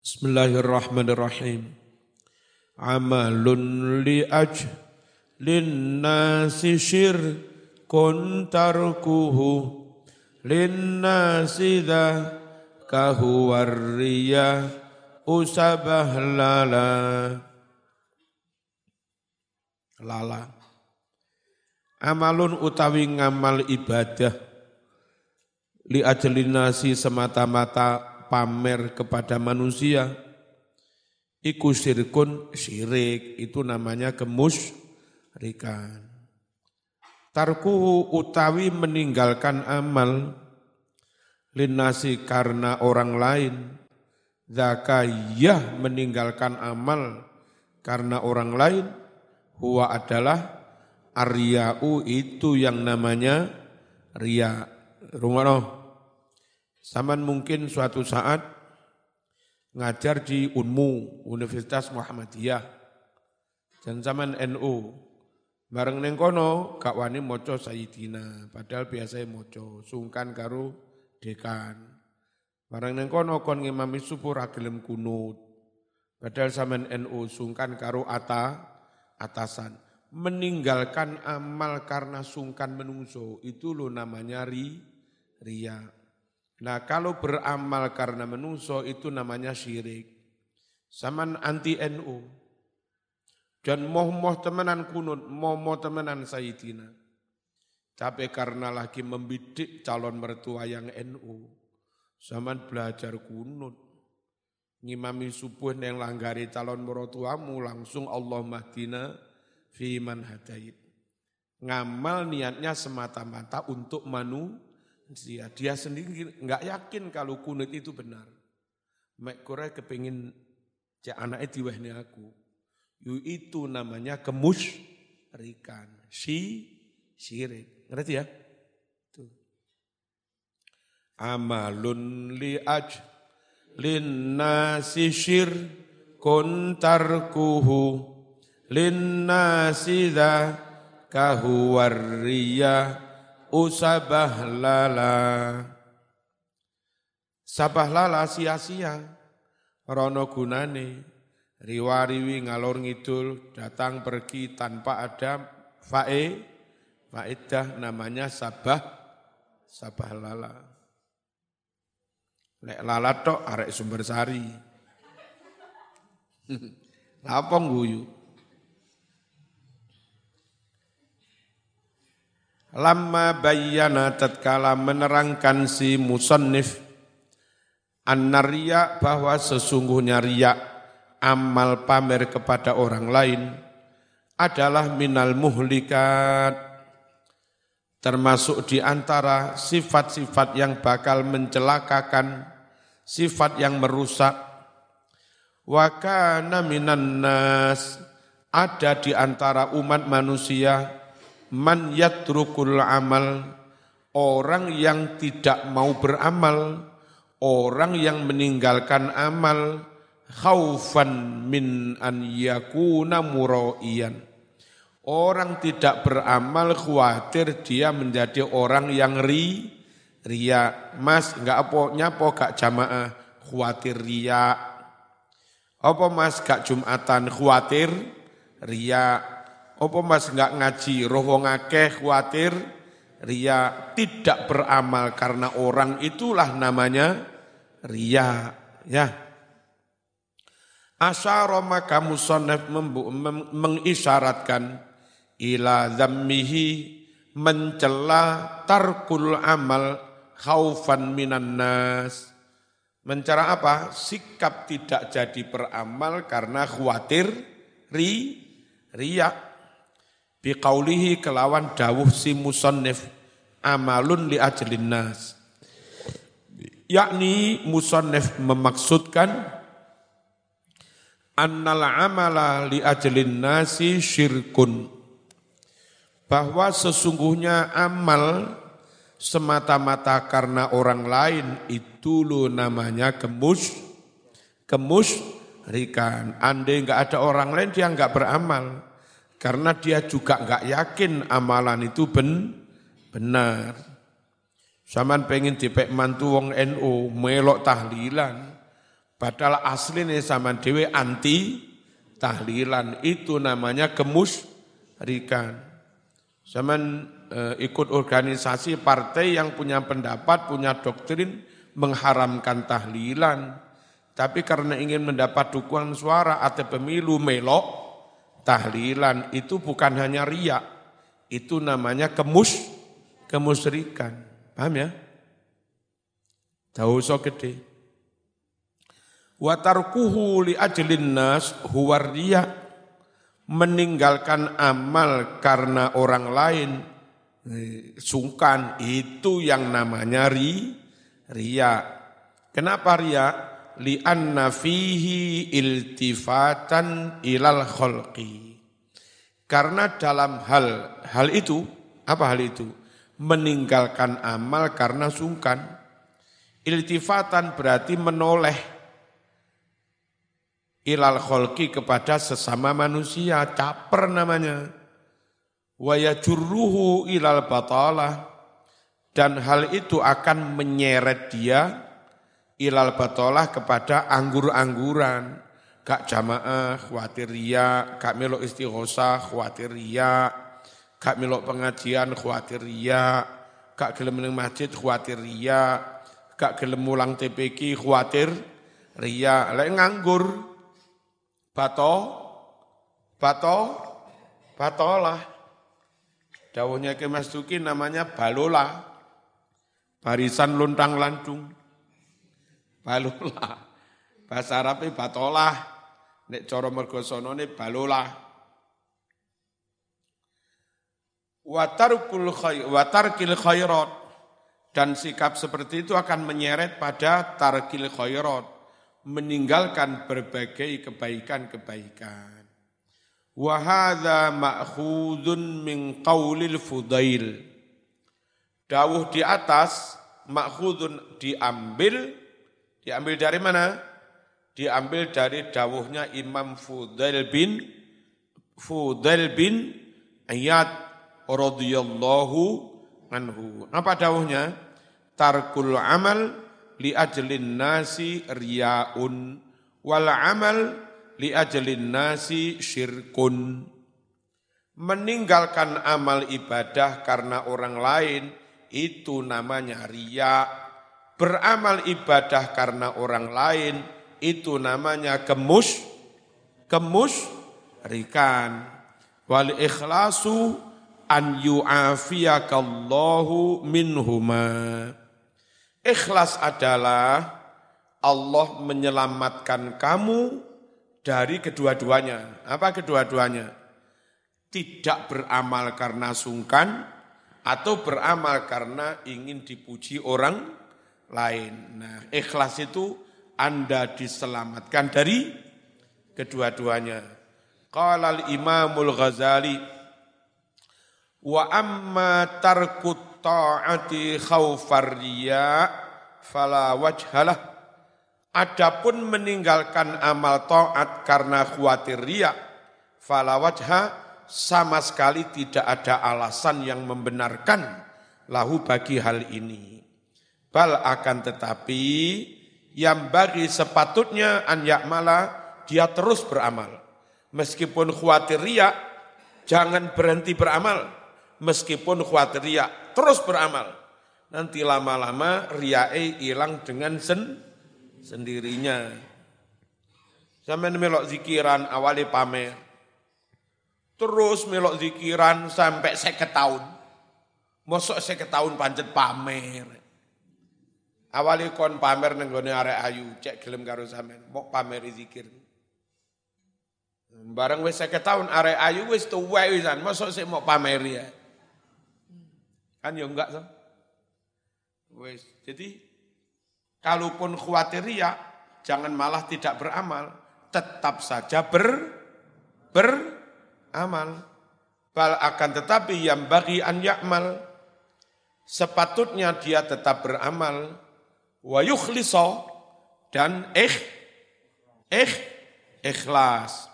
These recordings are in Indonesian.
Bismillahirrahmanirrahim. Amalun li aj linnasi syirkun tarkuhu linnasi dha kahuwarriya usabah lala lala amalun utawi ngamal ibadah li ajlinasi semata-mata pamer kepada manusia, iku syirkun syirik, itu namanya gemus rikan. Tarkuhu utawi meninggalkan amal, linasi karena orang lain, zakayah meninggalkan amal karena orang lain, huwa adalah arya'u itu yang namanya ria. Rumah Saman mungkin suatu saat ngajar di UNMU, Universitas Muhammadiyah. Dan zaman NU. Bareng neng kono wani moco Sayyidina, padahal biasa moco, sungkan karo dekan. Bareng neng kono kon ngimami subuh ragelem kunut. Padahal zaman NU sungkan karo ata atasan. Meninggalkan amal karena sungkan menungso, itu lo namanya ri, ria. Nah kalau beramal karena menungso itu namanya syirik. Saman anti NU. Dan moh-moh temenan kunut, moh-moh temenan Sayyidina. Tapi karena lagi membidik calon mertua yang NU. Saman belajar kunut. Ngimami subuh yang langgari calon mertuamu langsung Allah mahdina fi man hadait. Ngamal niatnya semata-mata untuk manu, dia, dia sendiri nggak yakin kalau kunut itu benar. Mek kore kepingin cek anaknya diwehni aku. Yu itu namanya kemus rikan. Si syirik. Ngerti ya? Tuh. Amalun li aj lin nasi syir kun tarkuhu lin nasi dha kahuwarriyah usabah lala. Sabah lala sia-sia, rono gunane, riwariwi ngalor ngidul, datang pergi tanpa ada fae, faedah namanya sabah, sabah lala. Lek lala tok arek sumber sari. Apa guyu? Lama bayana tatkala menerangkan si musannif an-narya bahwa sesungguhnya riya amal pamer kepada orang lain adalah minal muhlikat. Termasuk di antara sifat-sifat yang bakal mencelakakan sifat yang merusak. Wa kana minan nas ada di antara umat manusia man yatrukul amal orang yang tidak mau beramal orang yang meninggalkan amal khaufan min an yakuna muraiyan. Orang tidak beramal khawatir dia menjadi orang yang ri ria mas enggak apa nyapo gak jamaah? Khawatir ria apa mas gak jumatan? Khawatir ria apa mas enggak ngaji, roh wong khawatir ria tidak beramal karena orang itulah namanya ria ya. Asyara maka musonef mengisyaratkan ila zammihi mencela tarkul amal khaufan minan nas. Mencela apa? Sikap tidak jadi beramal karena khawatir ri, riak biqaulihi kelawan dawuh si musannif amalun li ajlin nas. Yakni musannif memaksudkan annal amala li ajlin nasi syirkun. Bahwa sesungguhnya amal semata-mata karena orang lain itu lo namanya kemus kemus rikan andai enggak ada orang lain dia enggak beramal karena dia juga nggak yakin amalan itu ben, benar. Saman pengen dipek mantu wong NU, melok tahlilan. Padahal aslinya sama dewe anti tahlilan. Itu namanya kemus rikan. Zaman e, ikut organisasi partai yang punya pendapat, punya doktrin mengharamkan tahlilan. Tapi karena ingin mendapat dukungan suara atau pemilu melok, tahlilan itu bukan hanya riak, itu namanya kemus, kemusrikan. Paham ya? So gede. Wa tarkuhu li ajlin nas huwa meninggalkan amal karena orang lain sungkan itu yang namanya ri ria. Kenapa ria? Lianna fihi iltifatan ilal khalqi. Karena dalam hal hal itu apa hal itu? Meninggalkan amal karena sungkan. Iltifatan berarti menoleh ilal kholki kepada sesama manusia, caper namanya. Waya juruhu ilal batalah. Dan hal itu akan menyeret dia ilal batalah kepada anggur-angguran. Gak jamaah, khawatir ria, gak melok istighosa, khawatir ria, gak melok pengajian, khawatir ria, gak gelem masjid, khawatir ria, gak gelem mulang TPK, khawatir ria. Lek nganggur, Bato, bato, batolah. Dawuhnya ke Mas Duki namanya balola. Barisan luntang lantung. Balola. Bahasa Arabnya batolah. Nek coro mergosono ini balola. Watarkul watarkil khairat. Dan sikap seperti itu akan menyeret pada tarkil khairat meninggalkan berbagai kebaikan-kebaikan. Wahada ma'khudun min qawlil fudail. Dawuh di atas, ma'khudun diambil, diambil dari mana? Diambil dari dawuhnya Imam Fudail bin Fudail bin Ayat radhiyallahu anhu. Apa dawuhnya? Tarkul amal li ajlin nasi riyaun wal amal li ajlin nasi syirkun. Meninggalkan amal ibadah karena orang lain itu namanya riya. Beramal ibadah karena orang lain itu namanya kemus kemus rikan. Wal ikhlasu an yu'afiyakallahu minhuma. Ikhlas adalah Allah menyelamatkan kamu dari kedua-duanya. Apa kedua-duanya? Tidak beramal karena sungkan atau beramal karena ingin dipuji orang lain. Nah, ikhlas itu Anda diselamatkan dari kedua-duanya. Qala al-Imamul Ghazali wa amma tarkut ta'ati khawfar riya fala wajhalah. Adapun meninggalkan amal taat karena khawatir riya, fala wajha sama sekali tidak ada alasan yang membenarkan lahu bagi hal ini. Bal akan tetapi yang bagi sepatutnya an yakmala dia terus beramal. Meskipun khawatir riya, jangan berhenti beramal. Meskipun khawatir riya, terus beramal. Nanti lama-lama riae hilang dengan sen sendirinya. Sampai melok zikiran awali pamer. Terus melok zikiran sampai seket tahun. Mosok seket tahun pancet pamer. Awali kon pamer nenggone arek ayu, cek gelem karo sampean, mau pamer zikir. Bareng wis seket tahun arek ayu wis tuwa wisan, mosok sik mau pamer ya. Kan ya enggak so. Wes, jadi kalaupun khawatir ya, jangan malah tidak beramal, tetap saja ber beramal. Bal akan tetapi yang bagi an yakmal, sepatutnya dia tetap beramal, wa yukhliso, dan eh, eh, ikhlas.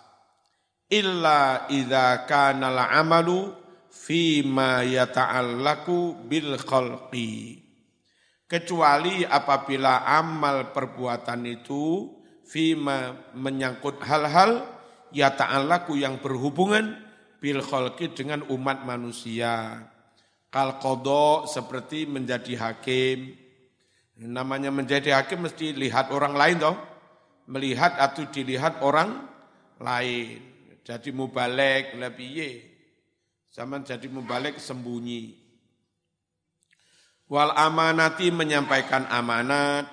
Illa idha kana amalu fima yata'allaku bil khalqi. Kecuali apabila amal perbuatan itu fima menyangkut hal-hal ya ta'alaku yang berhubungan bil khalqi dengan umat manusia. Kal seperti menjadi hakim. Namanya menjadi hakim mesti lihat orang lain toh. Melihat atau dilihat orang lain. Jadi mubalek lebih ye. Zaman jadi mubalek sembunyi. Wal amanati menyampaikan amanat.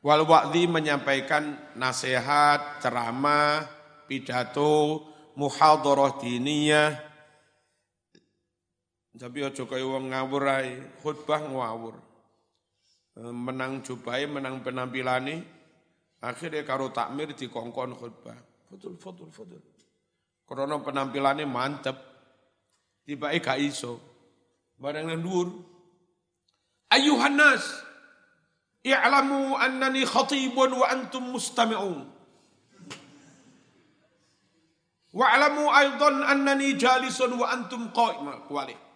Wal wa'di menyampaikan nasihat, ceramah, pidato, muhadharah diniyah. Tapi aja kaya wong ngawur ae, khutbah ngawur. Menang jubai, menang penampilane, akhirnya karo takmir dikongkon khutbah. Betul, betul, betul. Karena penampilannya mantep. Tiba gak iso. Barang nendur. Ayuhan nas, i'lamu annani khatibun wa antum mustami'un. Wa'lamu aidan annani jalisun wa antum qa'im. Kuali.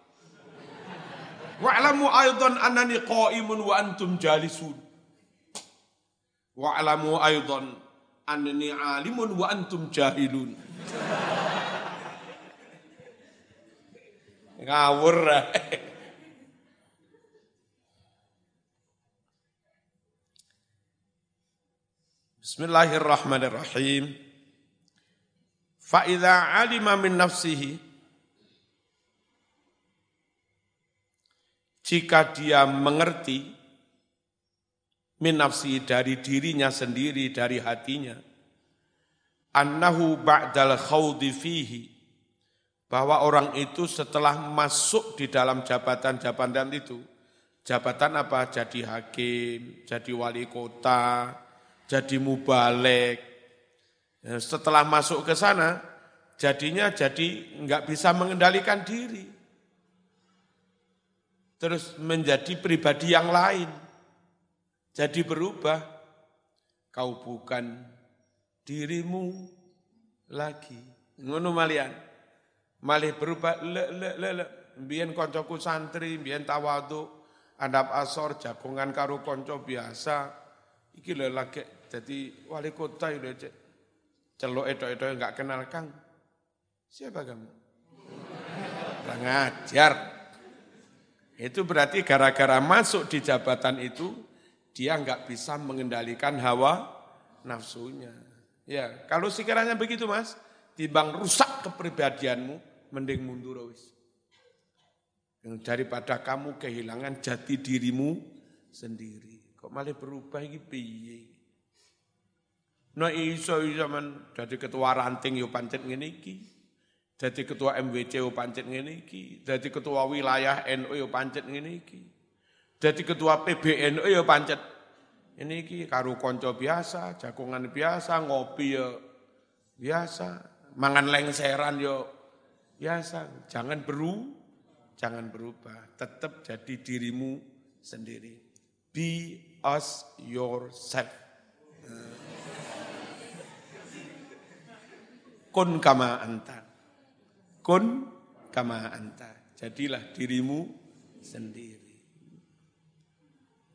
Wa'lamu aidan annani qa'imun wa antum jalisun. Wa'lamu aidan annani alimun wa antum jahilun. Ngawur. Bismillahirrahmanirrahim. Fa'idha alima min nafsihi. Jika dia mengerti min nafsi dari dirinya sendiri, dari hatinya. Annahu ba'dal khawdi fihi. Bahwa orang itu setelah masuk di dalam jabatan-jabatan itu. Jabatan apa? Jadi hakim, jadi wali kota, jadi mubalek. Setelah masuk ke sana, jadinya jadi nggak bisa mengendalikan diri. Terus menjadi pribadi yang lain. Jadi berubah. Kau bukan dirimu lagi. Ngono malian. Malih berubah le le le le. Biyen koncoku santri, biyen tawadu, adab asor, jagongan karo konco biasa. Iki lho lagi jadi wali kota itu aja. Celok itu-itu enggak kenal Kang. Siapa kamu? Ngajar. Itu berarti gara-gara masuk di jabatan itu, dia enggak bisa mengendalikan hawa nafsunya. Ya, kalau sekiranya begitu mas, timbang rusak kepribadianmu, mending mundur wis. Daripada kamu kehilangan jati dirimu sendiri. Kok malah berubah ini piye? Nah iso zaman jadi ketua ranting yo pancet ngene. Jadi ketua MWC yo pancet ngene iki. Jadi ketua wilayah NU yo pancet ngene iki. Jadi ketua PBNU yo pancet ini iki karo konco biasa, jagongan biasa, ngopi yo biasa, mangan lengseran yo biasa. Jangan beru, jangan berubah. Tetap jadi dirimu sendiri. Be as yourself. kun kama anta. Kun kama anta. Jadilah dirimu sendiri.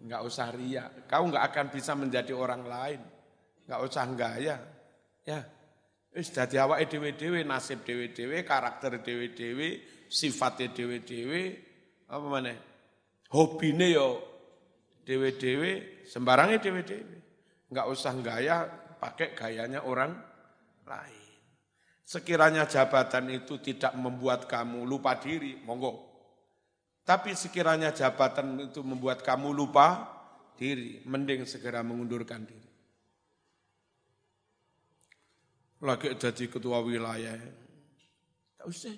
Enggak usah ria. Kau enggak akan bisa menjadi orang lain. Enggak usah gaya. Ya. Wis dadi awake dhewe-dhewe, nasib dhewe-dhewe, karakter dhewe-dhewe, sifatnya dhewe-dhewe, apa mana? Hobine yo dhewe-dhewe, sembarangnya dhewe-dhewe. Enggak usah gaya pakai gayanya orang lain. Sekiranya jabatan itu tidak membuat kamu lupa diri, monggo. Tapi sekiranya jabatan itu membuat kamu lupa diri, mending segera mengundurkan diri. Lagi jadi ketua wilayah, tak usah.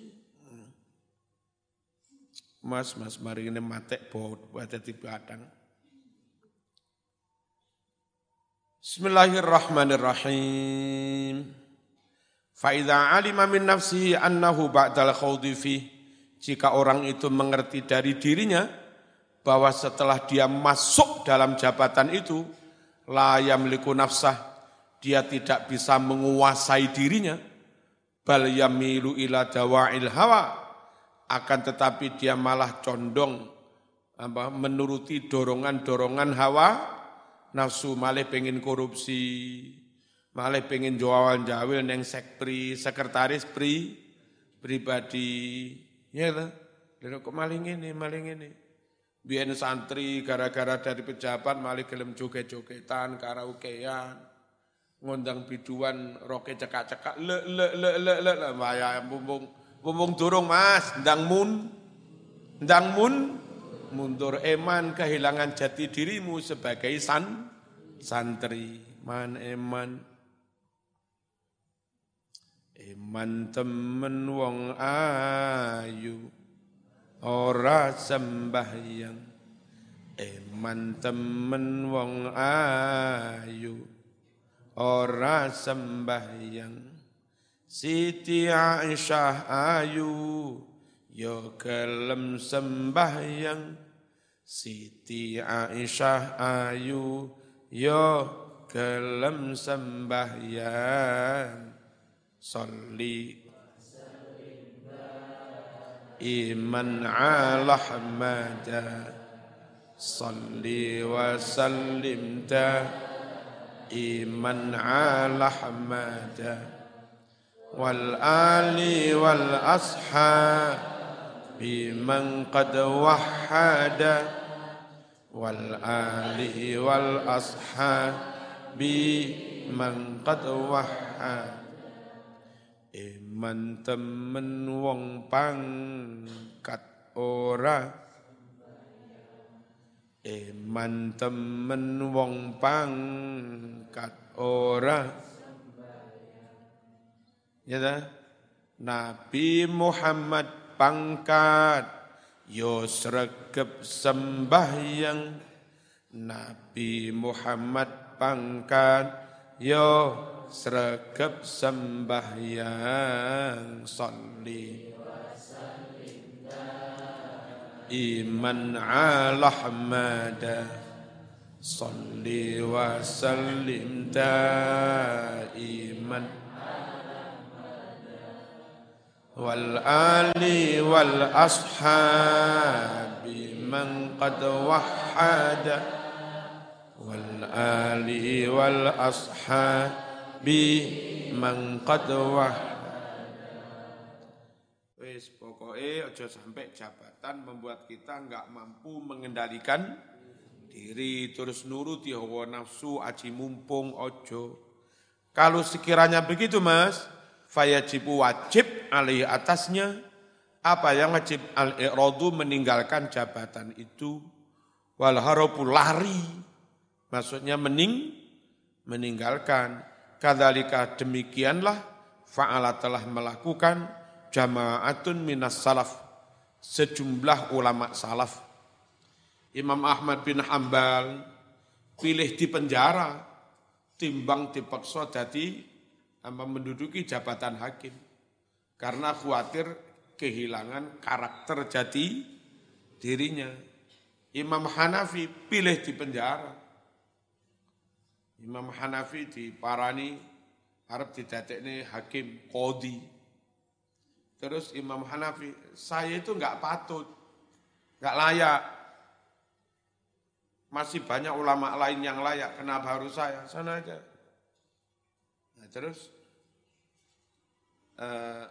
Mas, mas, mari ini matek buat di badang. Bismillahirrahmanirrahim. Fa'idha alima min nafsihi annahu ba'dal khawdi fi. Jika orang itu mengerti dari dirinya, bahwa setelah dia masuk dalam jabatan itu, la yamliku nafsah, dia tidak bisa menguasai dirinya, bal yamilu ila dawa'il hawa, akan tetapi dia malah condong apa, menuruti dorongan-dorongan hawa. Nafsu malih pengen korupsi, malih pengen jualan jawil neng sekpri, sekretaris pri, pribadi. Ya lah, dan kok maling ini, maling ini. Biar santri gara-gara dari pejabat malah gelem joget-jogetan, karaokean, ngundang biduan, roke cekak-cekak, le le le le le le, bahaya bumbung bumbung durung mas, ndang mun, ndang mun, mundur eman kehilangan jati dirimu sebagai san santri, man eman. Eman temen wong ayu ora sembahyang. Eman temen wong ayu ora sembahyang. Siti Aisyah ayu yo kelem sembahyang. Siti Aisyah ayu yo kelem sembahyang Salli إيمن على حمد صلي وسلم. إيمن على حمد والآل والأصحاب. بمن قد وحد. والآل والأصحاب. بمن قد وحد. Iman temen wong pangkat ora? Iman temen wong pangkat ora? Ya ta? Nabi Muhammad pangkat. Yo sregep sembahyang. Nabi Muhammad pangkat. Yo sregep sembahyang salli iman ala hamada salli wa sallim iman wal ali wal ashabi man qad wahada wal ali wal ashabi bi qad Wis pokoknya aja sampai jabatan membuat kita enggak mampu mengendalikan diri. Terus nuruti hawa nafsu aji mumpung ojo. Kalau sekiranya begitu Mas, fayajibu wajib alih atasnya. Apa yang wajib al-iradu meninggalkan jabatan itu. Wal harapu lari. Maksudnya mening meninggalkan Kadalika demikianlah fa'ala telah melakukan jama'atun minas salaf. Sejumlah ulama salaf. Imam Ahmad bin Hambal pilih di penjara timbang dipaksa jadi apa menduduki jabatan hakim karena khawatir kehilangan karakter jati dirinya. Imam Hanafi pilih di penjara Imam Hanafi di parani Arab ini hakim kodi. Terus Imam Hanafi, saya itu enggak patut, enggak layak. Masih banyak ulama lain yang layak, kenapa harus saya? Sana aja. Nah, terus eh,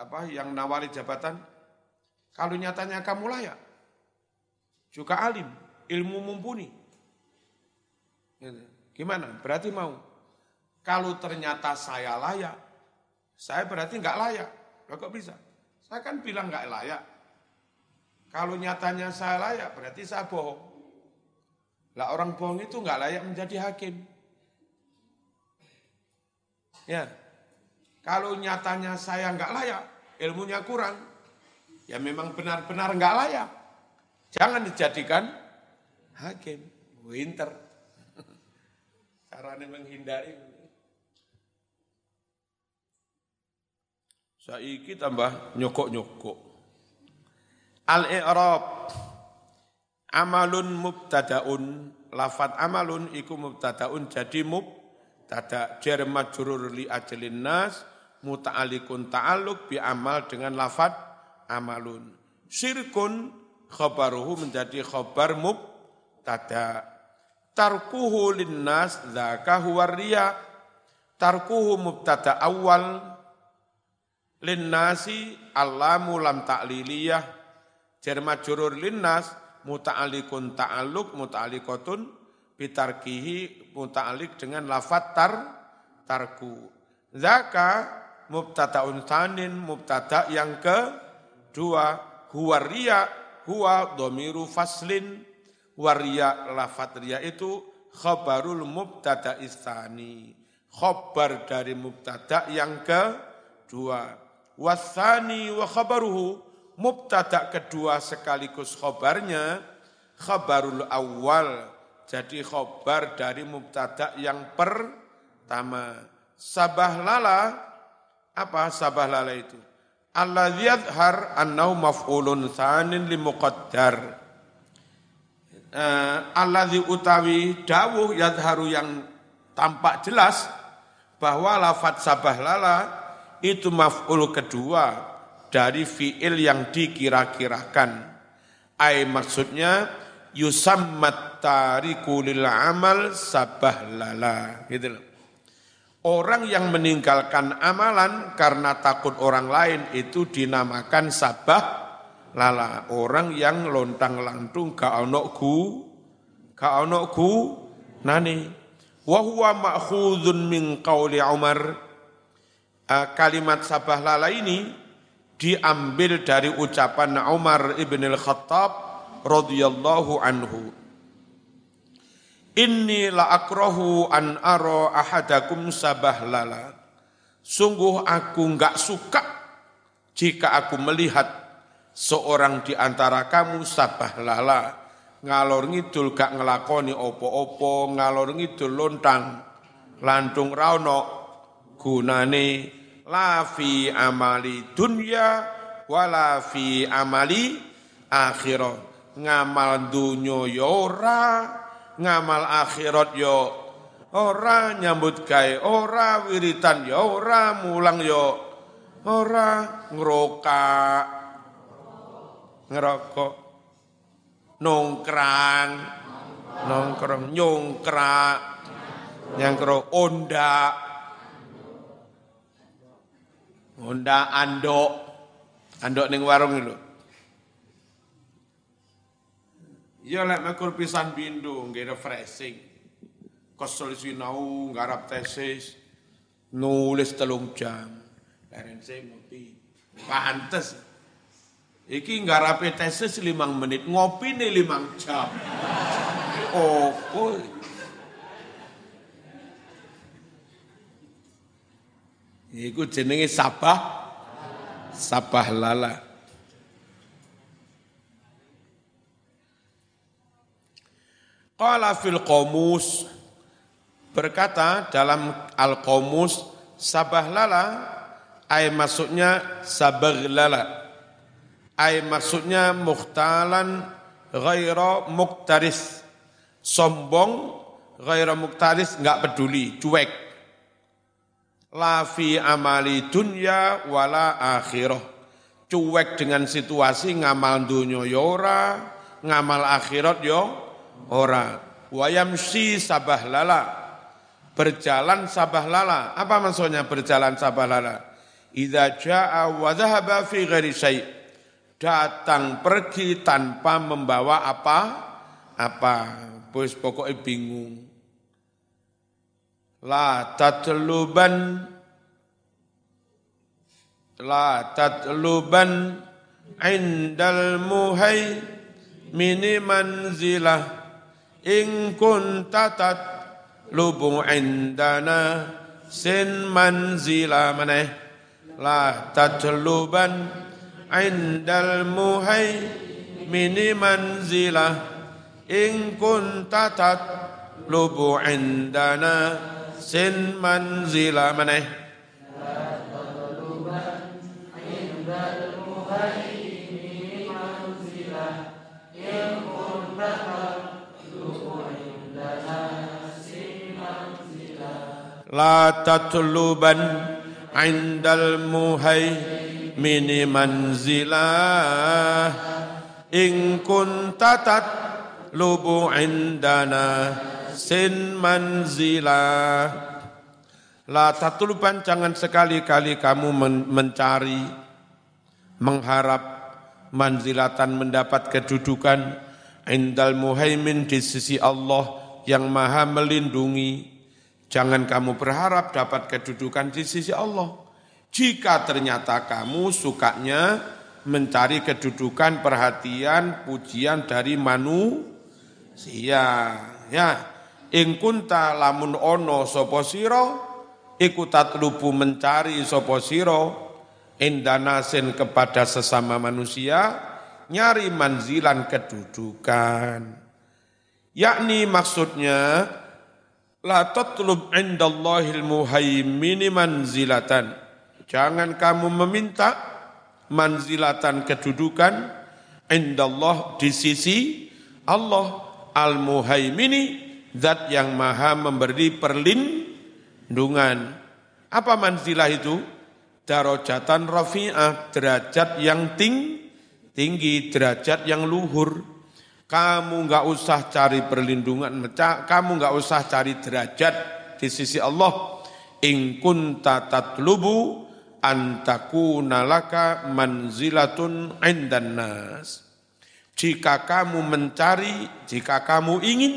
apa yang nawari jabatan? Kalau nyatanya kamu layak, juga alim, ilmu mumpuni. Gimana? Berarti mau. Kalau ternyata saya layak, saya berarti nggak layak. Loh kok bisa? Saya kan bilang nggak layak. Kalau nyatanya saya layak, berarti saya bohong. Lah orang bohong itu nggak layak menjadi hakim. Ya, kalau nyatanya saya nggak layak, ilmunya kurang, ya memang benar-benar nggak layak. Jangan dijadikan hakim. Winter. Caranya menghindari. Saiki tambah nyokok-nyokok. Al-i'rab. Amalun mubtadaun. Lafat amalun iku mubtadaun. Jadi mubtada. Jar majrur li ajlin nas. Muta'alliqun ta'alluq bi amal dengan lafat amalun. Syirkun khabaruhu menjadi khabar mub mubtada tarkuhu linnas dzaka huwa riya tarkuhu mubtada awal. Linnasi allamu lam ta'liliyah. Jar majrur linnas muta'alliqun ta'alluq muta'alliqatun bitarkihi muta'alliq dengan lafat tar tarku. Zaka mubtadaun tsanin mubtada yang kedua huwa riya huwa domiru faslin waria lafat ria itu khabarul mubtada istani khabar dari mubtada yang kedua. Wasani wa khabaruhu mubtada kedua sekaligus khabarnya khabarul awal. Jadi khabar dari mubtada yang pertama. Sabah lala apa sabah lala itu? Alladzi yadhhar annahu maf'ulun tsanin li uh, alladzi utawi dawuh yadharu yang tampak jelas bahwa lafat sabah lala itu maf'ul kedua dari fi'il yang dikira-kirakan. Ai maksudnya yusammat tariku lil amal sabah lala gitu loh. Orang yang meninggalkan amalan karena takut orang lain itu dinamakan sabah lala. Orang yang lontang lantung ka ono ku ka ono ku nani. Wa huwa ma'khudun min qauli Umar. Uh, kalimat sabah lala ini diambil dari ucapan Umar ibn al-Khattab radhiyallahu anhu. Inni la akrohu an aro ahadakum sabah lala. Sungguh aku enggak suka jika aku melihat seorang di antara kamu sabah lala. Ngalor ngidul gak ngelakoni opo-opo, ngalor ngidul lontang, lantung rauno, gunane la fi amali dunya wala fi amali akhirat. Ngamal dunyo yora, ya ngamal akhirat yo ora nyambut gawe ora wiritan yo ora mulang yo ora ngeroka ngerokok nongkrang nongkrong nyongkrak nyangkro onda onda andok andok ning warung lho Ya lek mekur pisan bindu nggih refreshing. Kesel sinau nggarap tesis nulis telung jam. Leren saya ngopi. Pantes. Iki nggarape tesis limang menit, ngopi nih limang jam. Opo? Iku jenenge sabah, sabah lala. Qala fil qomus berkata dalam al qomus sabah lala ay maksudnya sabag lala ay maksudnya muhtalan ghaira muktaris sombong ghaira muktaris enggak peduli cuek la fi amali dunya wala akhirah cuek dengan situasi ngamal dunya yora ya ngamal akhirat yo ya Ora. Wayamsi sabah lala. Berjalan sabah lala. Apa maksudnya berjalan sabah lala? Idza jaa wa dhahaba fi ghairi syai. Datang pergi tanpa membawa apa? Apa? Bos pokoknya bingung. La tatluban La tatluban indal muhai mini manzilah in kunta lubu indana sin manzila mana la tatluban indal muhai mini manzila in kunta lubu indana sin manzila mana la tatluban indal muhai muhaimin manzilah in kunta lubu indana sin manzila La tatluban jangan sekali-kali kamu mencari, mengharap manzilatan mendapat kedudukan indal muhaimin di sisi Allah yang maha melindungi. Jangan kamu berharap dapat kedudukan di sisi Allah. Jika ternyata kamu sukanya mencari kedudukan, perhatian, pujian dari manusia. Ya, ing kunta lamun ono sapa sira iku tatlubu mencari sapa sira. Indanasin kepada sesama manusia nyari manzilan kedudukan. Yakni maksudnya la tatlub indallahil muhaimin manzilatan jangan kamu meminta manzilatan kedudukan indallah di sisi Allah al-muhaimini zat yang maha memberi perlindungan Dungan. Apa manzilah itu? Darajatan rafi'ah, derajat yang ting, tinggi, derajat yang luhur. Kamu nggak usah cari perlindungan, kamu nggak usah cari derajat di sisi Allah. In kunta tatlubu antakuna laka manzilatun indan nas. Jika kamu mencari, jika kamu ingin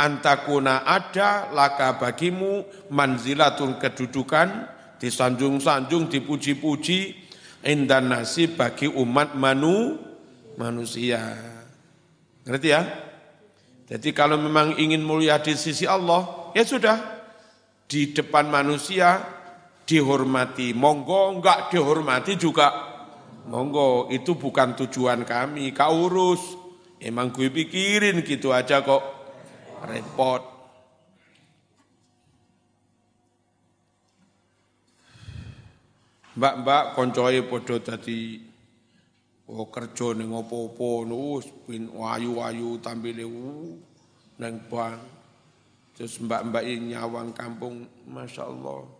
antakuna ada laka bagimu manzilatun kedudukan disanjung-sanjung dipuji-puji indan nasi bagi umat manu manusia ngerti ya jadi kalau memang ingin mulia di sisi Allah ya sudah di depan manusia dihormati monggo enggak dihormati juga monggo itu bukan tujuan kami kau urus emang gue pikirin gitu aja kok repot. Mbak-mbak koncoe padha dadi oh kerja ning opo-opo wis wayu-wayu tampile nang bang. Terus mbak-mbak nyawang kampung, Masya Allah.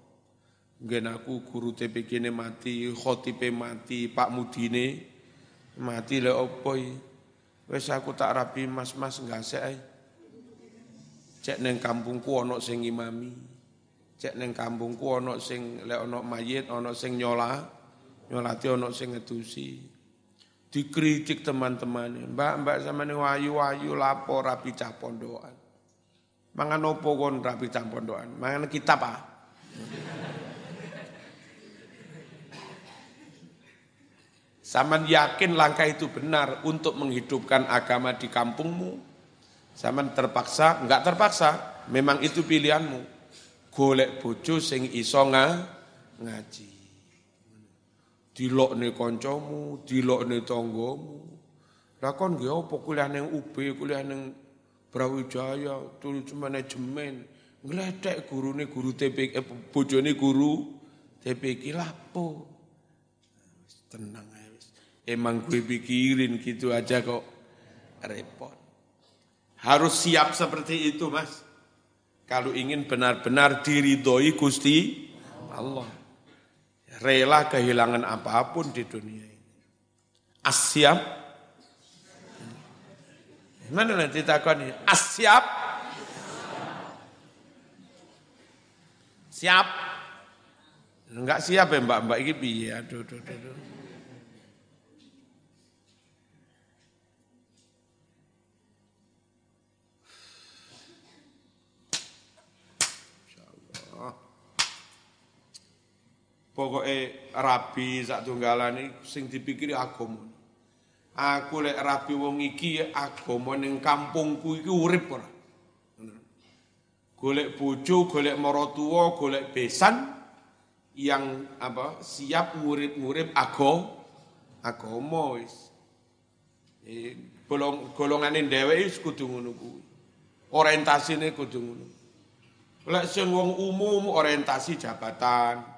Mungkin aku guru TPK ini mati, khotipe mati, Pak Mudine mati le opo Wes aku tak rapi mas-mas enggak sih. Cek neng kampungku ono sing imami. Cek neng kampungku ono sing le ono mayit, ono sing nyola, nyolati ono sing ngedusi. Dikritik teman-teman, mbak mbak sama nih wayu-wayu lapor rapi cah pondokan. Mangan opo kon rapi cah pondokan, mangan kitab ah. Saman yakin langkah itu benar untuk menghidupkan agama di kampungmu, Zaman terpaksa, enggak terpaksa, memang itu pilihanmu. Golek bojo sing iso ngaji. Dilokne kancamu, dilokne tanggamu. Lah kon nggih apa kuliah ning UB, kuliah ning Brawijaya, tulis manajemen, ngledek gurune guru TPK, eh, bojone guru TPK lapo. Tenang. Emang gue pikirin gitu aja kok repot. Harus siap seperti itu mas. Kalau ingin benar-benar diridhoi Gusti Allah. Rela kehilangan apa pun di dunia ini. Asyap. Mana nanti takon ini? Asyap. Siap. Enggak siap ya mbak-mbak ini? Aduh, aduh, aduh. Pokoknya rabi tunggalan sing dipikiri agama. Aku lek rabi wong iki agama ning kampungku iki urip ora. Golek bojo, golek maratuwa, golek besan yang apa siap ngurip-ngurip ago agama wis. E, golong golongane dheweke wis kudu ngono kuwi. Orientasine kudu ngono. Lek sing wong umum orientasi jabatan,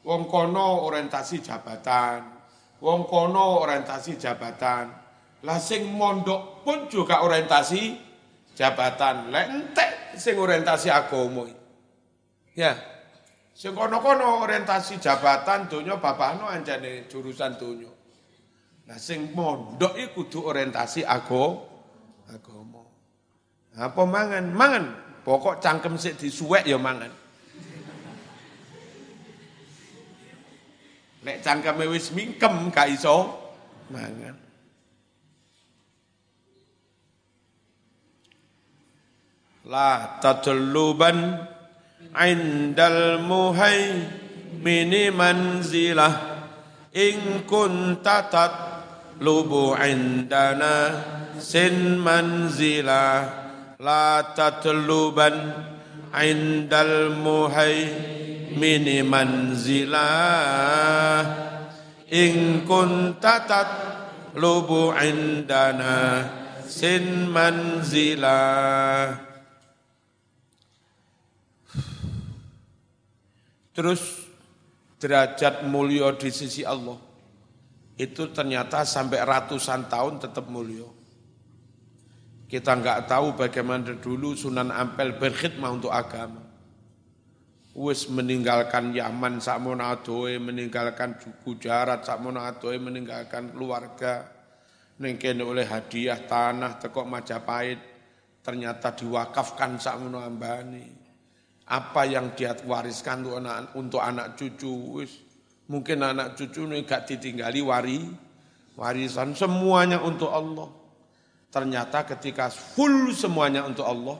Wong kono orientasi jabatan, wong kono orientasi jabatan. Lah sing mondok pun juga orientasi jabatan. Lek entek sing orientasi agama. Ya. Sing kono-kono orientasi jabatan donya bapakno anjane jurusan donya. Lah sing mondok iku kudu orientasi agama. agama. Apa mangan? Mangan. Pokok cangkem sik disuwek ya mangan. Nek cangkeme wis mingkem gak iso. Mangan. La tadluban indal muhai mini manzilah. In kunta tatlubu indana sin manzilah. La tatluban indal muhai mini manzilah in kunta tatlubu indana sin manzilah. Terus derajat mulia di sisi Allah. Itu ternyata sampai ratusan tahun tetap mulia. Kita nggak tahu bagaimana dulu Sunan Ampel berkhidmah untuk agama wis meninggalkan Yaman sakmono adoe meninggalkan Gujarat sakmono adoe meninggalkan keluarga. Ning oleh hadiah tanah tekok Majapahit ternyata diwakafkan sakmono ambani apa yang dia wariskan untuk anak, untuk anak cucu wis. Mungkin anak cucu ini gak ditinggali wari warisan semuanya untuk Allah. Ternyata ketika full semuanya untuk Allah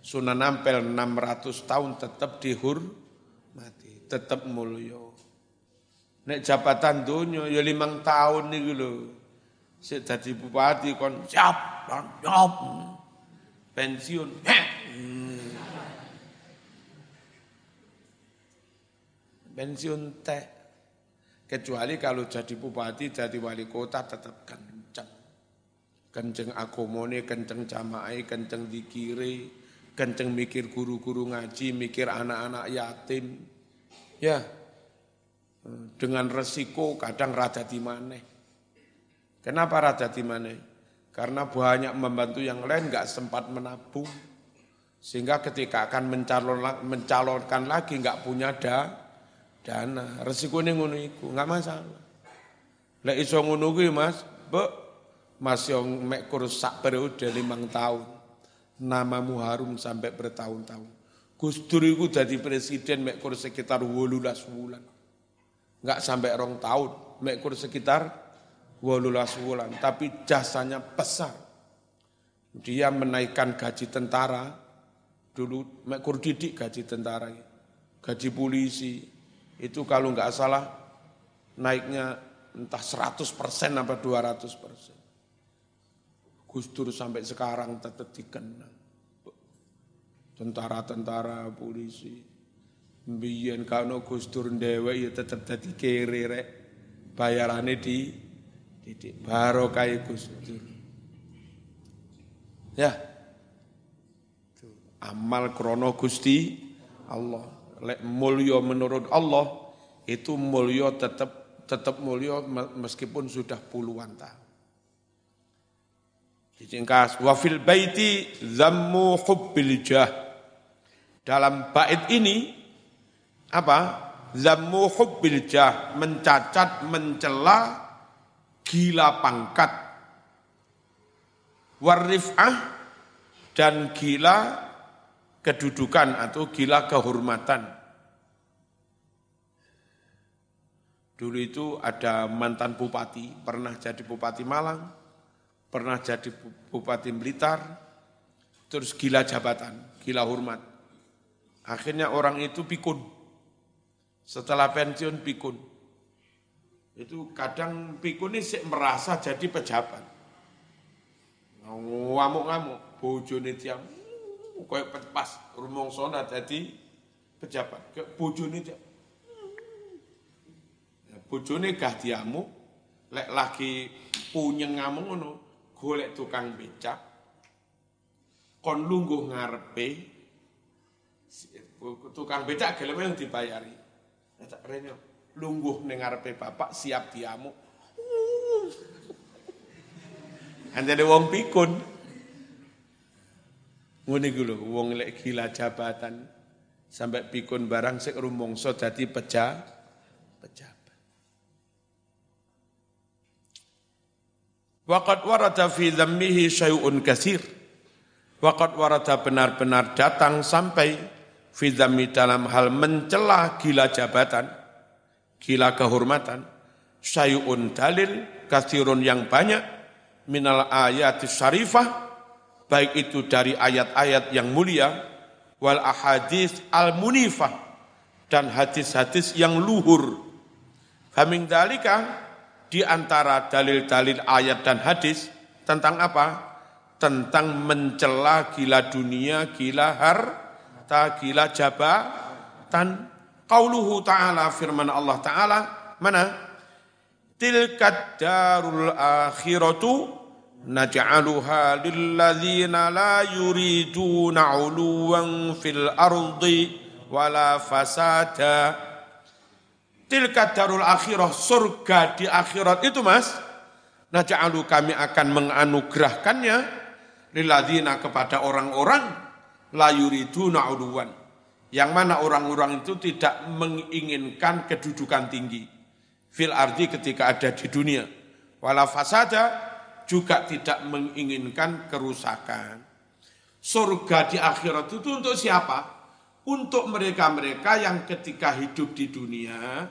Sunan Ampel 600 tahun tetap dihur mati, tetap mulio. Nek jabatan dunia ya limang tahun nih lho. Sik dadi bupati kon siap, siap. Pensiun. Hmm. Pensiun teh. Kecuali kalau jadi bupati, jadi wali kota tetap kenceng. Kenceng akomone, kenceng jamaai, kenceng dikiri, kenceng mikir guru-guru ngaji, mikir anak-anak yatim. Ya, dengan resiko kadang rada di mana. Kenapa rada di mana? Karena banyak membantu yang lain nggak sempat menabung. Sehingga ketika akan mencalon, mencalonkan lagi nggak punya da, dana. Resiko ini ngono iku, nggak masalah. Lek iso ngono Mas, Be, Mas yang mek kurus sak periode limang tahun namamu harum sampai bertahun-tahun. Gus Dur itu jadi presiden mekur sekitar 18 bulan. Enggak sampai rong tahun, mekur sekitar 18 bulan. Tapi jasanya besar. Dia menaikkan gaji tentara, dulu mekur didik gaji tentara, gaji polisi. Itu kalau enggak salah naiknya entah 100 persen apa 200 persen. Gus Dur sampai sekarang tetap dikenal. Tentara-tentara, polisi. Biyen kano Gus Dur dewe ya tetap kere rek. Bayarannya di didik kayak Gus Dur. Ya. Amal krono Gusti Allah. Lek mulio menurut Allah itu mulio tetap tetap mulio meskipun sudah puluhan tahun. Dicingkas wa fil baiti zammu hubbil jah. Dalam bait ini apa? Zammu hubbil jah, mencacat, mencela gila pangkat. Warif'ah dan gila kedudukan atau gila kehormatan. Dulu itu ada mantan bupati, pernah jadi bupati Malang, pernah jadi Bupati Blitar, terus gila jabatan, gila hormat. Akhirnya orang itu pikun. Setelah pensiun pikun. Itu kadang pikun ini merasa jadi pejabat. Ngamuk-ngamuk, bojone tiang, kayak pas rumong sona jadi pejabat. Kayak bojone tiang. Bojone gah diamuk, lek lagi punya ngamuk ngono, golek tukang becak, kon lungguh ngarepe, tukang becak gelem yang dibayari. Tak rene lungguh ning ngarepe bapak siap diamuk. Anjane wong pikun. Ngene iku lho, wong lek gila jabatan sampai pikun barang sik rumangsa dadi peja pejabat. Waqad warada fi dhammihi syai'un kasir. Waqat warada benar-benar datang sampai fidami dalam hal mencela gila jabatan, gila kehormatan, sayun dalil, kasirun yang banyak, minal ayat syarifah, baik itu dari ayat-ayat yang mulia, wal ahadis al munifah, dan hadis-hadis yang luhur. Faming dalika, di antara dalil-dalil ayat dan hadis, tentang apa? tentang mencela gila dunia, gila harta, gila jabatan. Qauluhu ta'ala firman Allah ta'ala mana? Tilkat darul akhiratu naj'aluha lilladzina la yuriduna 'uluwan fil ardi wala fasada. Tilkat darul akhirah surga di akhirat itu Mas. Naj'alu kami akan menganugerahkannya liladina kepada orang-orang la yuriduna uluwan. Yang mana orang-orang itu tidak menginginkan kedudukan tinggi. Fil ardi ketika ada di dunia. Wala fasada juga tidak menginginkan kerusakan. Surga di akhirat itu untuk siapa? Untuk mereka-mereka yang ketika hidup di dunia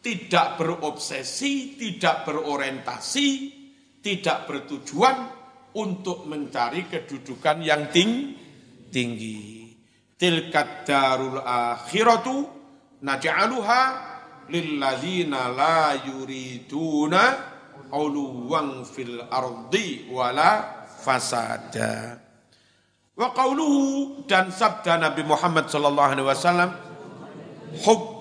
tidak berobsesi, tidak berorientasi, tidak bertujuan, untuk mencari kedudukan yang ting tinggi. Tilkat darul akhiratu naj'aluha lilladzina la yuriduna uluwan fil ardi wala fasada. Wa qawluhu dan sabda Nabi Muhammad sallallahu alaihi wasallam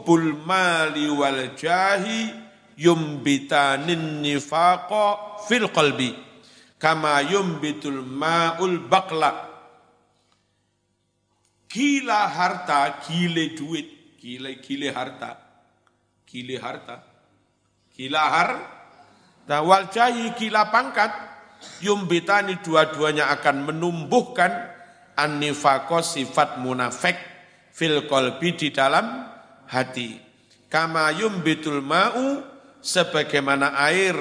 hubbul mali wal jahi yumbitanin nifaqa fil qalbi kama yumbitul ma'ul bakla. Gila harta, gile duit, gile gile harta, gile harta, gila har, wal jahi gila pangkat, yumbitani dua-duanya akan menumbuhkan annifako sifat munafik fil kolbi di dalam hati. Kama yumbitul ma'u sebagaimana air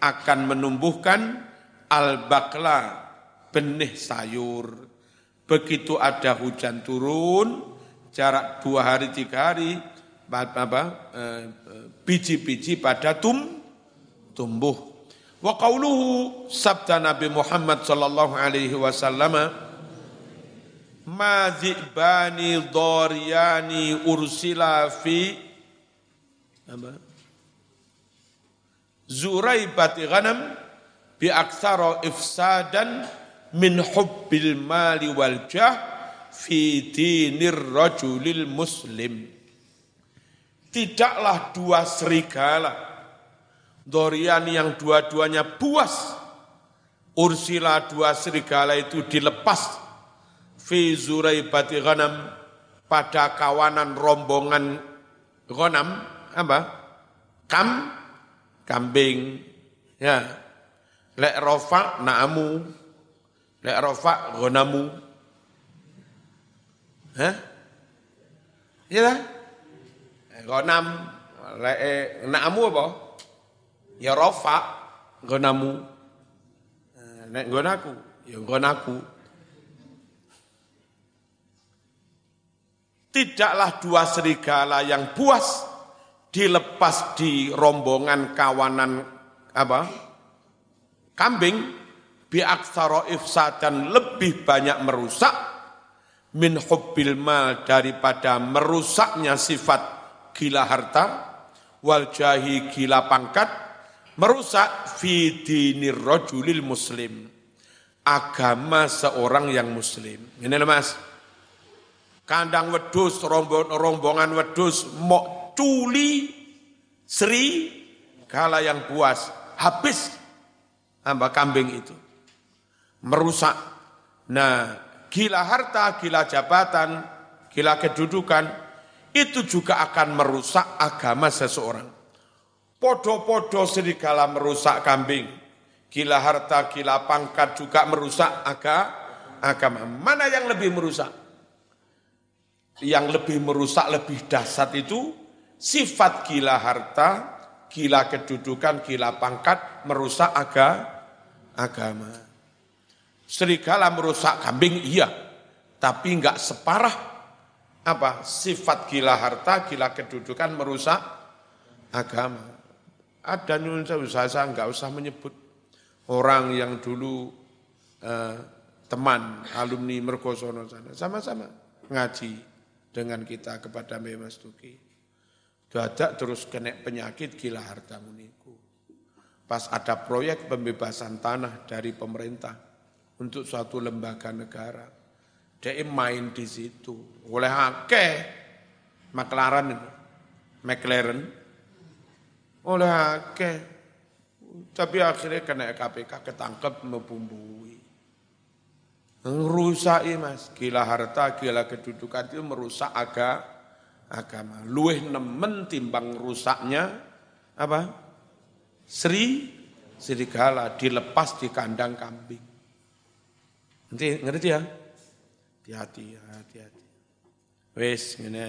akan menumbuhkan al-bakla, benih sayur. Begitu ada hujan turun, jarak dua hari tiga hari, apa eh, biji-biji pada tum tumbuh. Wa qauluhu sabda Nabi Muhammad sallallahu alaihi wasallam ma dzibani dharyani ursila fi apa? Zuraibati ghanam bi aksara ifsadan min hubbil mali wal jah fi dinir rajulil muslim. Tidaklah dua serigala, Dorian yang dua-duanya buas, Ursila dua serigala itu dilepas, fi zuraibati ghanam, pada kawanan rombongan ghanam, apa? Kam, kambing, ya, Lek rofa na'amu. Lek rofa gonamu. Hah? Iya lah. Gonam. Lek eh, na'amu apa? Ya rofa gonamu. Lek gonaku. Ya gonaku. Tidaklah dua serigala yang puas dilepas di rombongan kawanan apa? kambing bi aksara ifsadan lebih banyak merusak min hubbil mal daripada merusaknya sifat gila harta wal jahi gila pangkat merusak fi dinir muslim agama seorang yang muslim ini mas kandang wedus rombongan wedus mok culi seri kala yang puas habis hamba kambing itu. Merusak. Nah, gila harta, gila jabatan, gila kedudukan, itu juga akan merusak agama seseorang. Podo-podo serigala merusak kambing. Gila harta, gila pangkat juga merusak agama. Mana yang lebih merusak? Yang lebih merusak, lebih dahsyat itu sifat gila harta, gila kedudukan, gila pangkat merusak agama agama. Serigala merusak kambing, iya. Tapi enggak separah apa sifat gila harta, gila kedudukan merusak agama. Ada nyun saya enggak usah menyebut orang yang dulu eh, teman alumni Mergosono sana sama-sama ngaji dengan kita kepada Mas Tuki. Dadak terus kena penyakit gila harta muniku. Pas ada proyek pembebasan tanah dari pemerintah untuk suatu lembaga negara. Dia main di situ. Oleh akeh McLaren. McLaren. Oleh akeh. Tapi akhirnya kena KPK ketangkep membumbui. Rusak mas, gila harta, gila kedudukan itu merusak aga, agama. Luih nemen timbang rusaknya apa? Sri serigala dilepas di kandang kambing. Nanti ngerti ya? Hati-hati, hati-hati. Wes ngene